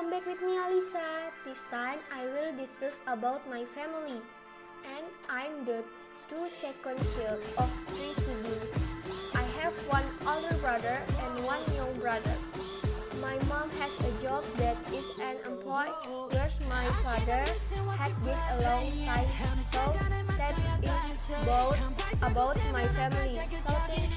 Come back with me, Alyssa. This time I will discuss about my family and I'm the two second child of three siblings. I have one older brother and one young brother. My mom has a job that is an employee, whereas my father had been a long time. So that's it about, about my family. So